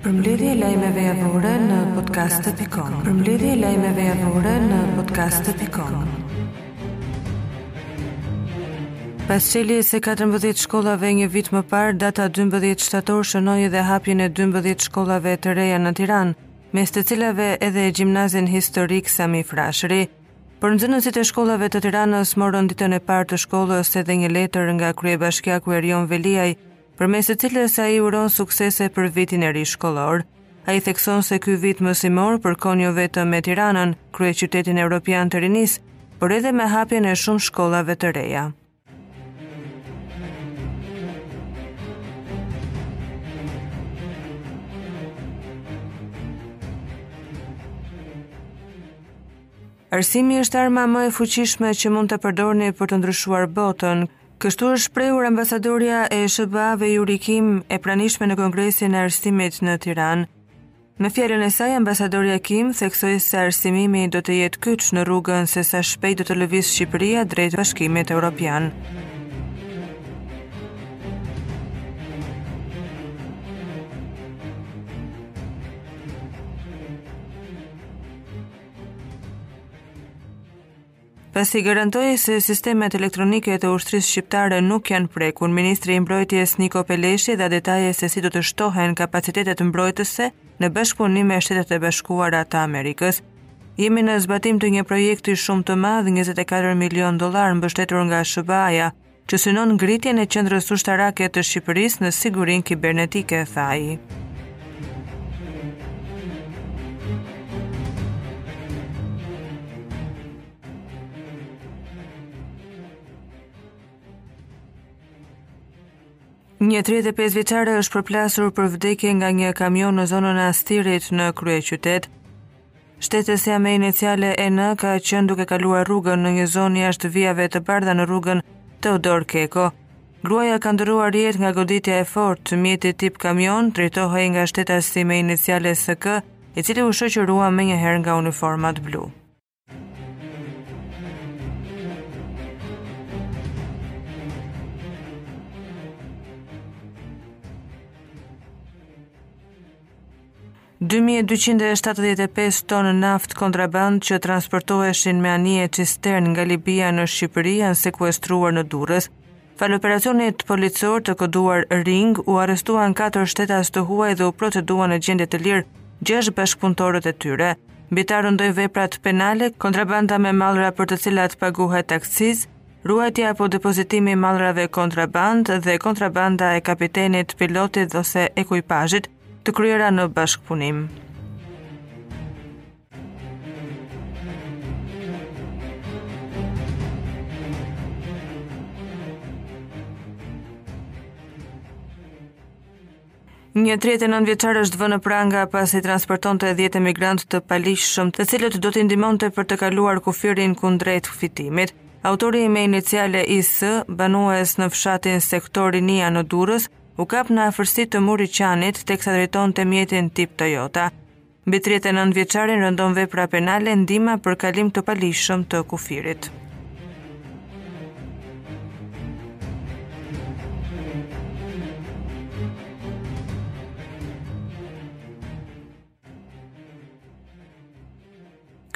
Përmbledhje lajmeve javore në podcast.com. Përmbledhje lajmeve javore në podcast.com. Pas çeljes së 14 shkollave një vit më parë, data 12 shtator shënoi edhe hapjen e 12 shkollave të reja në Tiranë, mes të cilave edhe gjimnazin historik Sami Frashëri. Për nxënësit e shkollave të Tiranës morën ditën e parë të shkollës edhe një letër nga kryebashkiaku Erion Veliaj, përmes së cilës ai uron suksese për vitin e ri shkollor. Ai thekson se ky vit mësimor përkon jo vetëm me Tiranën, kryeqytetin Europian të rinisë, por edhe me hapjen e shumë shkollave të reja. Arsimi është arma më e fuqishme që mund të përdorni për të ndryshuar botën. Kështu është shprehur ambasadorja e SHBA-ve Yuri Kim e pranishme në Kongresin e Arsimit në Tiranë. Në fjalën e saj, ambasadorja Kim theksoi se arsimimi do të jetë kyç në rrugën se sa shpejt do të lëvizë Shqipëria drejt Bashkimit Evropian. Pasi garantoi se sistemet elektronike të ushtrisë shqiptare nuk janë prekur, ministri i Mbrojtjes Niko Peleshi dha detaje se si do të shtohen kapacitetet mbrojtëse në bashkëpunim me Shtetet e Bashkuara të Amerikës. Jemi në zbatim të një projekti shumë të madh, 24 milion dollarë mbështetur nga SHBA-ja, që synon ngritjen e qendrës ushtarake të Shqipërisë në sigurinë kibernetike, tha ai. Një 35 vjeçare është përplasur për vdekje nga një kamion në zonën e Astirit në kryeqytet. Shtetasja me iniciale EN ka qenë duke kaluar rrugën në një zonë jashtë vijave të bardha në rrugën Teodor Keko. Gruaja ka ndërruar jetë nga goditja e fortë, mjeti tip kamion drejtohej nga shtetasi me iniciale SK, i cili u shoqërua menjëherë nga uniformat blu. 2.275 tonë naftë kontrabandë që transportoheshin me anije cisternë nga Libia në Shqipëri janë sekuestruar në Durrës. Falë operacionit policor të koduar Ring u arrestuan katër shtetas të huaj dhe u proceduan në gjendje të lirë gjashtë bashkëpunëtorët e tyre. Mbi ta rëndojnë veprat penale, kontrabanda me mallra për të cilat paguhet akcizë, ruajtja apo depozitimi i mallrave kontrabandë dhe kontrabanda e kapitenit, pilotit ose ekuipazhit, të kryera në bashkëpunim. Një 39 vjeçar është vënë në pranga pasi transportonte 10 emigrantë të paligjshëm, të cilët do t'i ndihmonte për të kaluar kufirin kundrejt fitimit. Autori me iniciale IS, banues në fshatin Sektor Rinia në Durrës, u kap në afërsi të Muriqanit, teksa drejtonte mjetin tip Toyota. Mbi 39 vjeçarin rëndon vepra penale ndihma për kalim të paligjshëm të kufirit.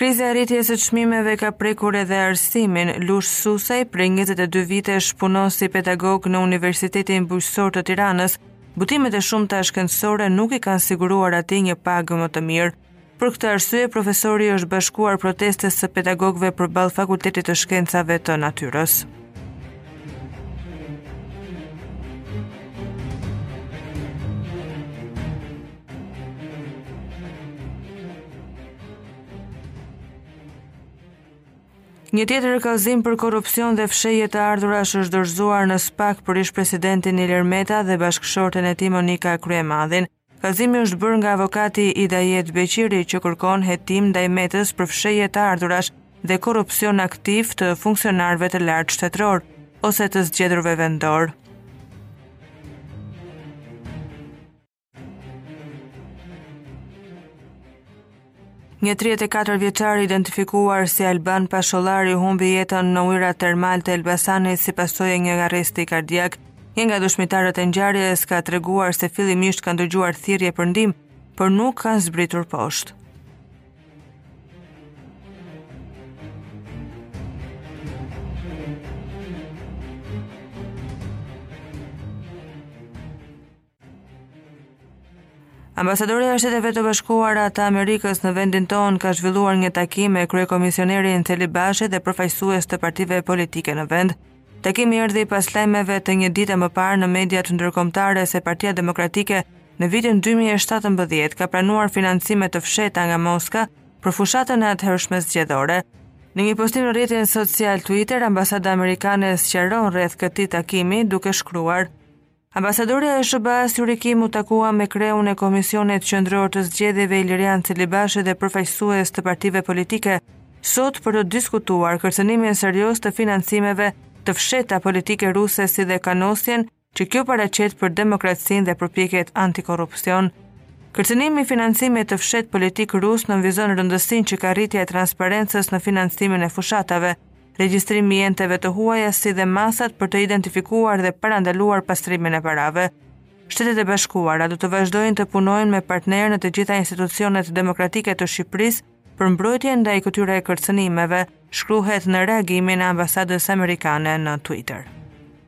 Kriza e rritjes së çmimeve ka prekur edhe arsimin. Lush Susaj, prej 22 vitesh punon si pedagog në Universitetin Bujqësor të Tiranës. Botimet e shumta shkencore nuk i kanë siguruar atij një pagë më të mirë. Për këtë arsye, profesori është bashkuar protestës së pedagogëve përballë Fakultetit të Shkencave të Natyrës. Një tjetër kallëzim për korrupsion dhe fshehje të ardhurash është dorëzuar në SPAK për ish-presidentin Ilir Meta dhe bashkëshorten e tij Monika Kryemadhin. Kallëzimi është bërë nga avokati Idajet Beqiri që kërkon hetim ndaj Metës për fshehje të ardhurash dhe korrupsion aktiv të funksionarëve të lartë shtetërorë ose të zgjedhurve vendorë. Një 34 vjeçar i identifikuar si Alban Pashollari humbi jetën në ujërat termale të Elbasanit si pasojë e një arresti kardiak. Një nga dëshmitarët e ngjarjes ka treguar se fillimisht kanë dëgjuar thirrje për ndihmë, por nuk kanë zbritur poshtë. Ambasadorja e Shteteve të Bashkuara të Amerikës në vendin tonë ka zhvilluar një takim me kryekomisionerin Celibashi dhe përfaqësues të partive politike në vend. Takimi erdhi pas lajmeve të një dite më parë në mediat ndërkombëtare se Partia Demokratike në vitin 2017 ka pranuar financime të fshehta nga Moska për fushatën e atëhershme zgjedhore. Në një postim në rrjetin social Twitter, ambasada amerikane sqaron rreth këtij takimi duke shkruar: Ambasadorja e SHBA-së Yuri Kim u takua me kreun e Komisionit Qendror të Zgjedhjeve Ilirjan Celibashi dhe përfaqësues të partive politike sot për të diskutuar kërcënimin serioz të financimeve të fshehta politike ruse si dhe kanosjen që kjo paraqet për demokracinë dhe përpjekjet antikorrupsion. Kërcënimi i financimit të fshehtë politik rus nënvizon rëndësinë që ka rritja e transparencës në financimin e fushatave, regjistrimi i enteve të huaja si dhe masat për të identifikuar dhe parandaluar pastrimin e parave. Shtetet e Bashkuara do të vazhdojnë të punojnë me partnerë në të gjitha institucionet demokratike të Shqipërisë për mbrojtjen ndaj këtyre kërcënimeve, shkruhet në reagimin e ambasadës amerikane në Twitter.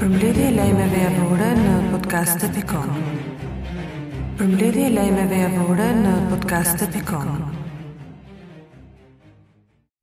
Përmbledhje e lajmeve javore në podcaste.com. Përmbledhje e lajmeve javore në podcaste.com.